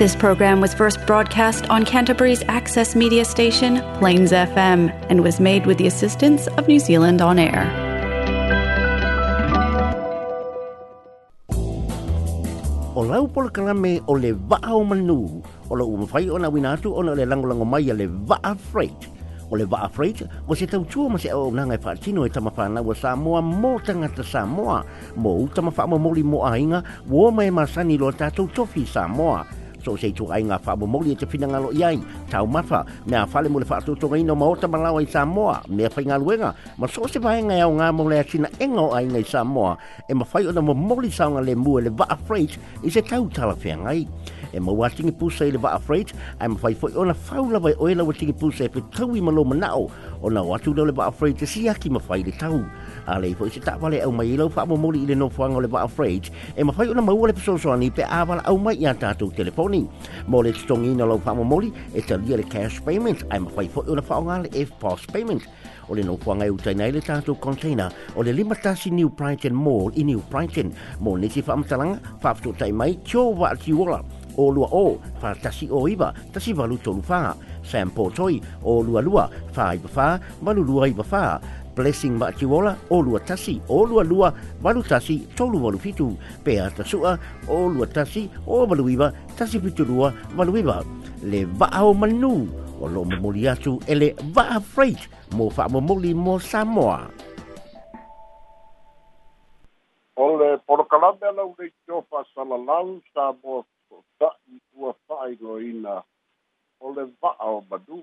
This program was first broadcast on Canterbury's access media station, Plains FM, and was made with the assistance of New Zealand On Air. O lau polkalame o le vaa o manu, o lo o na winatu ona le langolango mai a le vaa freight. o le vaa freight o se tautua ma se auaunaga e faatino e tamafānaua samoa mo tagata samoa mo ou tamafaamoamoli mo aiga ua ma e masani lo loa tatou tofi samoa so sei tu ai nga fa mo mo e te fina ngalo yai tau mafa me a fale mo le fa tu tu ngai no mo ta malao ai samoa me fa nga luenga ma so se fa nga yau e nga mo le china engo ai nga samoa e mo fai ona mo mo li sa nga le mu le va afraid i se tau tala fa ngai e mo watching tingi pu le va afraid ai ma fa fo yo na fa ula vai o ina wa tingi pu sei pe tau i ma lo ma nao o na e le va afraid te si aki ma fa i le tau ale fo se ta vale au mai lo fa mo mori ile no fo ngole ba afraid e ma fa yo na mau le so so ni pe avala au mai ya ta to telefoni mo le tong ina lo fa mo mori e ta le cash payment i ma fa fo yo na fa ngale e post payment o le nofua ngai e utai nei le tātou container o le limatasi New Brighton Mall i New Brighton. Mō nisi whaamatalanga, whaafto tai mai, kio wa ati wola. O lua o, whaatasi o iwa, tasi walu tolu whaa. Sam Portoi, o lua lua, whaa iwa whaa, walu lua iwa whaa. Blessing Makiwola, Olua Tasi, Olua Lua, Walu Tasi, Tolu Walu Fitu, Pea Tasua, Olua Tasi, O Maluiva, Tasi Fitu Lua, Maluiva, Le Vaho Manu, O Lo Mamuli Atu, Ele Vaha Freight, Mo Fa Mamuli Mo Samoa. O le porokalame ala ule i tiofa salalau, Samoa, Tua Fai Loina, O le Vaho Manu,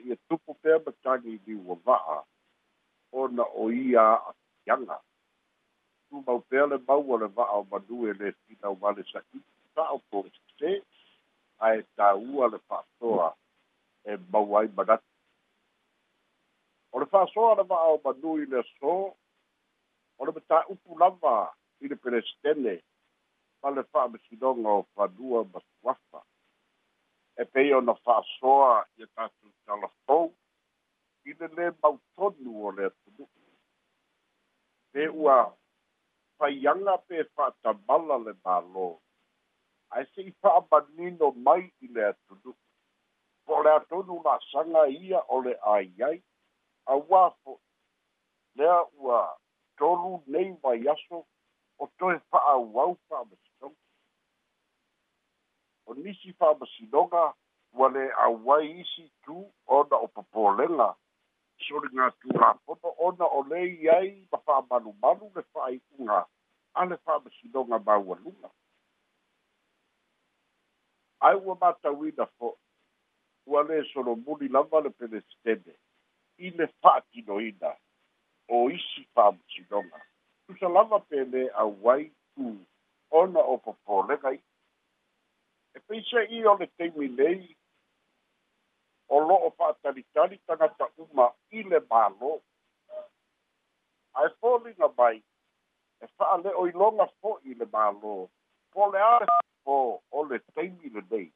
ia tupu pea matagi liua va'a ona o ia akiaga tumau pea le maua le va'a o manue le tinau ma le sa'i'i sa'o po esesē ae tāua le fa'asoa e mau ai manatu o le fa'asoa le va'a o manui le asō o le matā'upu lava i le pelestene ma le fa'amasinoga o fanua masuafa e pei ona fa'asoa ia tatou talafou i le lē mautonu o le atunu'u pe ua faiaga pe fa'atamala le mālō ae se'i fa'amanino mai i le atunu'u po o le atonu la'asaga ia o le aiai auā fo'i lea ua tolu nei mai aso o toe fa'aauau fa'amasitoga o nisi faamasinoga ua le auai isi tu ona o popolega soliga tulapono ona o lei ai ma faamalumalu le faaiʻuga a le faamasinoga maualuga ae ua matauina fo'i ua lē solomuli lava le pelesitene i le fa'atinoina o isi faamasinoga tusa lava pelē auai tu ona o popolega i peisa i o le teimi nei o lo'o fa'atalitali tagata uma i le mālō ae foliga mai e fa'ale'o iloga fo'i le mālō po le a o o le taimi lenei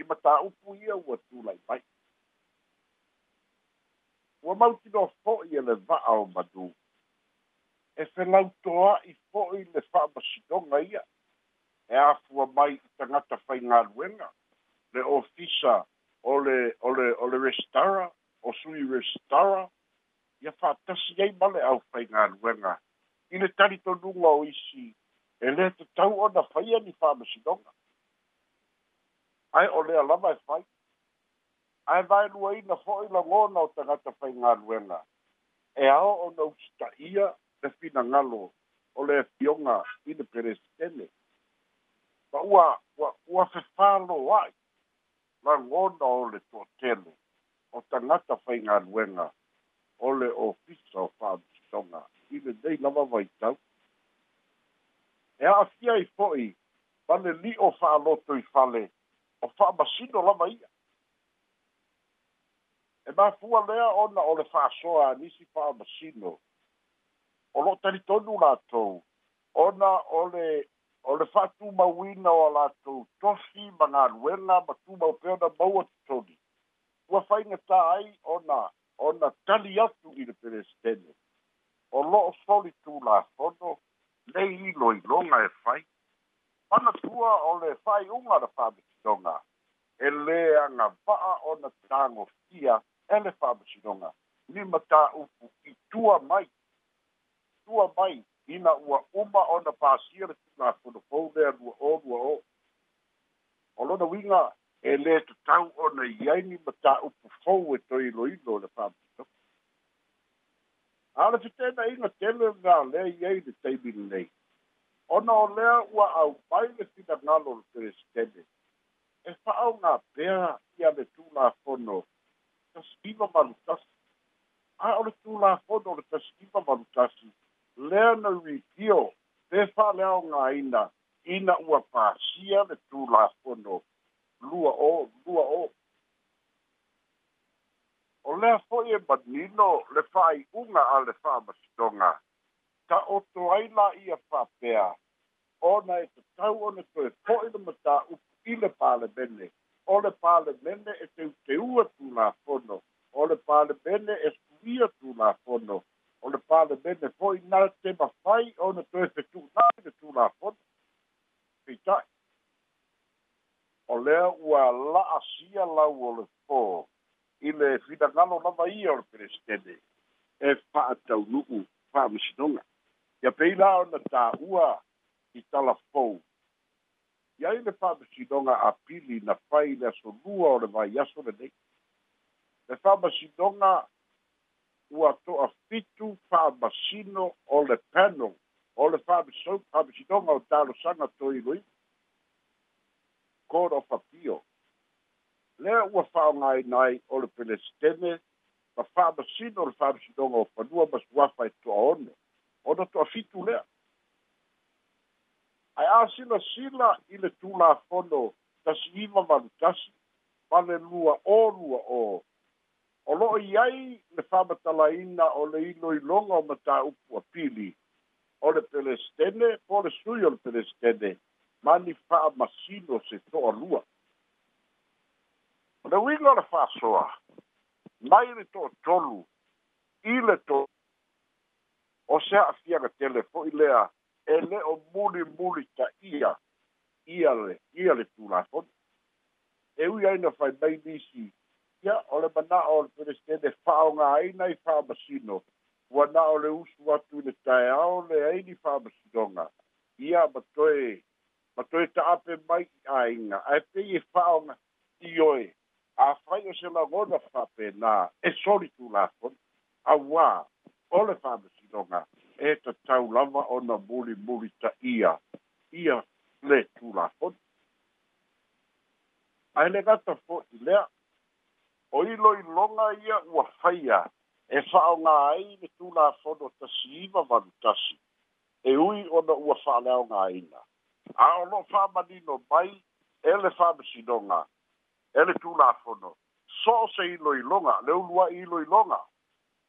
i matāupu ia ua tulai mai ua mautino fo'i e le va'a o madū e felautoa'i fo'i le fa'amasinoga ia e afua mai i tangata whai ngā ruenga, le ofisa o le, o le, o le restara, o sui restara, ia whātasi ei male au whai ngā ruenga. I le tari tō nunga o isi, e le te tau o na whai ani whāmasidonga. Ai o le alama e whai, ai vai lua ina hoi la ngona o tangata whai ngā ruenga, e ao o nausita ia, te fina ngalo, o le fionga i le perestene, ma ua ua ua fefalo ai magona o le toatele o tagata faigaluega o le ofisa o faamisitoga i le nei lava vaitau e aafia ai fo'i ma le li'o fa'aloto i fale o fa'amasino lava ia e mafua lea ona o le fa'asoa anisi fa'amasino o lo'o talitonu latou ona o le o le fa'atumauina o latou tosi ma galuega ma tumau pea ona maua totoni ua faigatā ai ona ona tali atu i le pelestene o lo'o soli tulafono lei iloiloga e fai manatua o le fa'ai'uga la fa'amasinoga e lē agava'a ona tagofia e le fa'amasinoga lima tā'upu i tua mai tua mai ina ua uma ona pasia le na pono pou de alu o lu o. O lo na winga e le to tau o na iai ni mata upu fou e to ilo ilo le pamito. Ale te tena inga tele nga le iai le teimi lei. Ona o lea ua au pai le tina ngalo le teres tene. E whaau ngā pēha ia le tū la pono. Tasiva malutasi. A ole tū la pono le tasiva malutasi. Lea na rikio. Lea na rikio pe fa le o nga ina ina ua pa sia le tu la fono lua o lua o o e le fo e badnino le fai unga a le fa mastonga ta o to ai la ia fa pea ona e te tau ona koe poe na mata upu i le pāle mene. O le pāle mene e te uteua tū nā fono. O le pāle mene e suia tū nā fono o le palemene foi na te mafai ona toe fetuunai le tulafona e peitai o lea ua la'asia lau o le fō i le finagalo lava ia o le peresitene e fa'ataunu'u fa'amasinoga ia pei la ona tāua i talafou i ai le fa'amasinoga a pili na fai le asolua o le vai aso lenei le fa'amasinoga ua to'a fitu fa'amasino o le panel o le fa'amiso fa'amisinoga o talosaga toiloiga code of appeal lea ua fa'aogāina ai o le pelestene ma fa'amasino o le fa'amisinoga o fanua ma suafa e to'aono ona to'afitu lea ae a silasila i le tulafono tasi ima malutasi ma le lua ō lua ō o loo i ai le faamatalaina o le iloiloga o mataupua pili o le pelestene po le sui o le pelestene ma ni faamasino se toʻalua o le uiga o le faasoa mai le toʻatolu i le to o se aafiaga tele hoʻi lea e le o mulimuli taʻia ia le ia le tulafoni e ui ai na faimai lisi ia o le manaʻo o le peresitene faaogāina i faamasino ua na o le usu atu i le taeao leai ni faamasinoga ia ma toe ma toe taape mai i aiga ae pei e faaoga ioe afai o se lagona faapenā e soli tulafoni auā o le faamasinoga e tatau lava ona mulimuli taʻia ia le tulafoni ae le gata foʻi lea o ilo i longa ia ua faia e fa'a nga ai le tula fono tasi iwa wanu tasi e ui ona ua fa'a leo nga ina a ono fa'a manino mai ele fa'a misinonga ele tula fono so se ilo i longa le ulua ilo i longa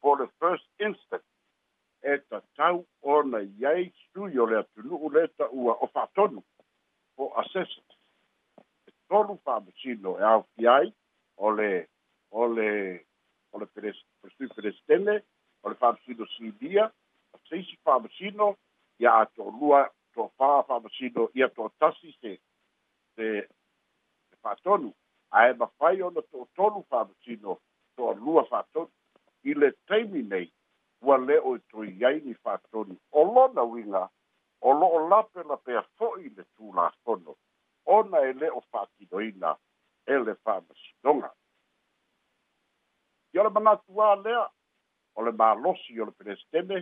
for the first instant e ta tau ona iai sui o le atunu uleta ua o fa'a tonu o assessment e tonu fa'a misino e au ki ai o όλε οι περιστέλε, όλε οι φαμψίνο στην Ινδία, σε ίση φαμψίνο για το λούα, το φά για το τάσι σε φατόλου, αέμα φάει το τόλου φαμψίνο, το λούα φατόλου, ήλε τέμινε, που αλέ ο τριγιάινι φατόλου, όλο να βίνα, όλο ο λάπελα περφό είναι του λαθόνο, όνα ελέ ο φατινοίνα, ελε φαμψίνο. o le manatu ā lea o le malosi o le pelesteme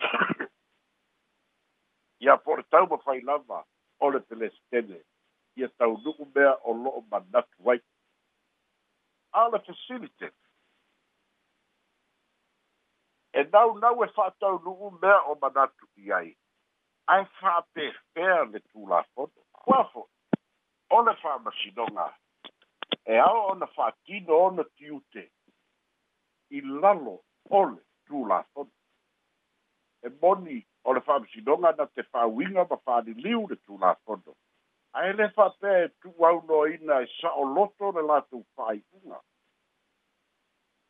ia po o le tau mafai lava o le pelesteme ia taunuu mea o lo'o manatu ai a le facilite e naunau e fa'ataunuu mea o manatu i ai ae fa'apehea le tulafono kuafo o le fa'amasinoga e ao ona whaatino ona tiute i lalo ole tū lāton. E moni o le whaamsinonga na te whaawinga ma whaani liu le tū lāton. A e le whape e tū au no ina e sa o loto le lātou whai unga.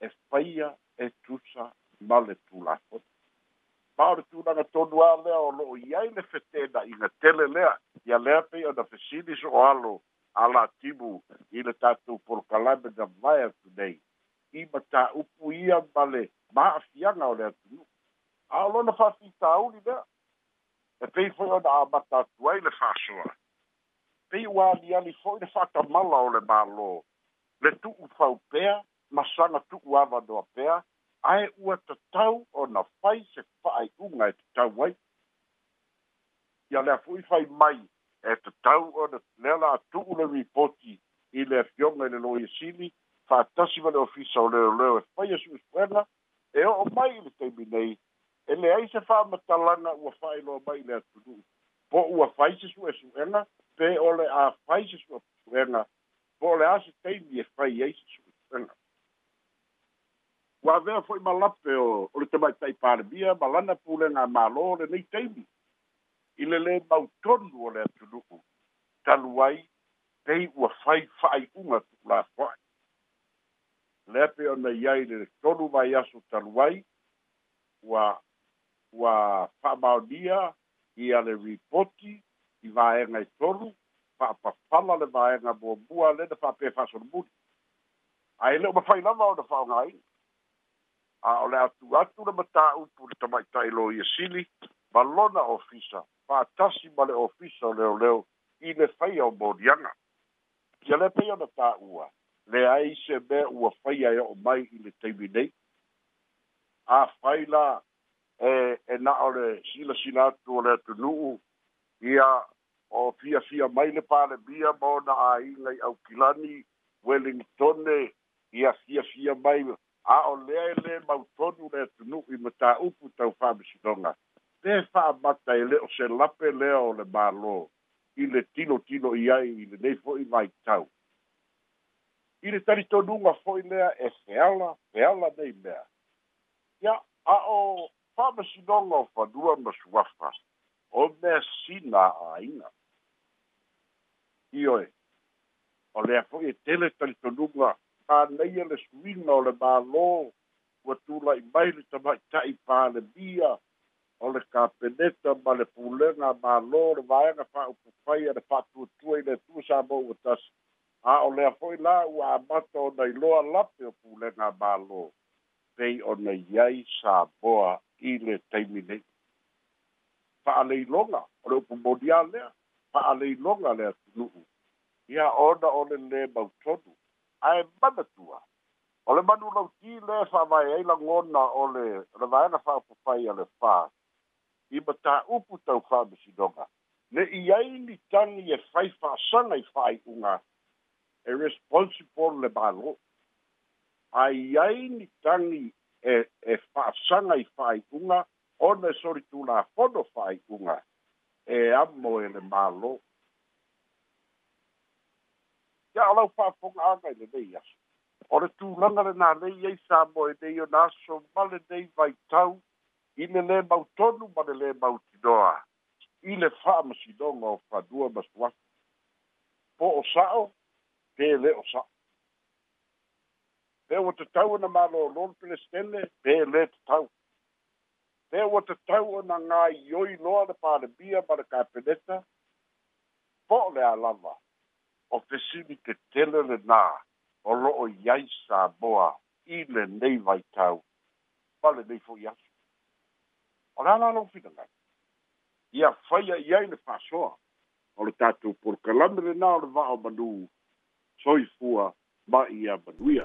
E whaia e tūsa ma le tū lāton. Ma o le tūnanga tonu a lea o loo iai le whetena i ngatele lea. Ia lea pei o na whesini so o alo ala tibu i le tatou polokalame na mai atu nei i mata upu ia ma le maafiaga o le atunuu ao lona faafitauli lea e pei foi ona amata atu ai le faasoa pei ua aliali fo'i le faatamala o le mālō le tu'u fau pea masaga tu'u avanoa pea ae ua tatau ona fai se fa'ai'uga e tatau ai ia lea fo'i fai mai e te tau o na nela atu le ripoti i le fionga i le loia sili, fa atasi wale ofisa o leo leo e fai asu uspuena, e, e o mai i le teimi nei, e le aise fa matalanga ua fai loa mai le atu du. Po ua fai se su e su ena, pe ole a fai se su e su ena, po le ase teimi e fai eise su uspuena. Wa vea foi malape o le te mai tai parbia, malana pule ngā malo le nei teimi i le lē mautonu o le atunu'u talu ai pei ua fai fa'ai'uga tu'ulāfo'ai lea pe ona i ai le tolu mai aso talu ai ua ua fa'amaonia ia le ripoti i vaega i tolu fa'apapala le vaega muamua lena fa'ape fa'asolomuni ae le e o mafai lava ona fa'aogāina a o le atu atu le matā'upu le tama'ita'ilo ia sili balona ofisa fa'atasi ma le ofisa o leoleo i le faia o moliaga ia le pei ona tā'ua leai se mea ua faia e o'o mai i le taimi nei afai la e e na'o le silasina atu o le atunu'u ia o fiafia mai le palemia ma ona āiga i aukilani wellingtone ia fiafia mai a'o lea e lē mautonu le atunu'u i matāupu tau fa'amasinoga te fa'amata e le o se lape lea o le mālō i le tinotino i ai i lenei fo'i maitau i le talitonuga fo'i lea e feala feala nei mea ia a'o fa'amasinoga o fanua ma suafa o mea sina a'aina ioe o lea fo'i e tele talitonuga hāneia le suina o le mālō ua tula'i mai le tama ita'i palemia o le kapeneta ma le pulega mālō le vaega faaupufai a le faatuatua i le tu sa mo ua tasi a o lea hoʻi la ua amata o na iloa lape o pulega mālō pei o na iai sa moa i le taimi nei faaleiloga o le upumonia lea faaleiloga le atunuu ia ona o le lē mautonu ae manatua o le manulauti lē faavae ai lagona o le le vaega faaupufai a le fa i ma tā upu tau whāmasi nonga. Ne i ai ni tangi e whai whāsanga i whai unga e responsible le malo. A i ai ni tangi e, e whāsanga i whai unga o ne sori tū nā whono whai unga e amo e le malo. Ia alau whāpunga āngai le nei asu. O le tūlanga le nā nei e sā mo e nei o nā so male nei vai tau i le lē mautonu ma le lē mautinoa i le fa'amasinoga o fadua masuasi po o sa'o pēlē o sa'o pea ua tatau ona malōlolo pelestele pēlē tatau pea ua tatau ona gāioi loa le palemia ma le kapeneta po o le a lava o fesili tetele lenā o lo'o i ai sa boa i lenei vaitau ma lenei fo'i atu Olha في دنگا يا فيا يا نفاسوا o le tatou polokalame lenā o le va'ao manū soifua ma ia manuia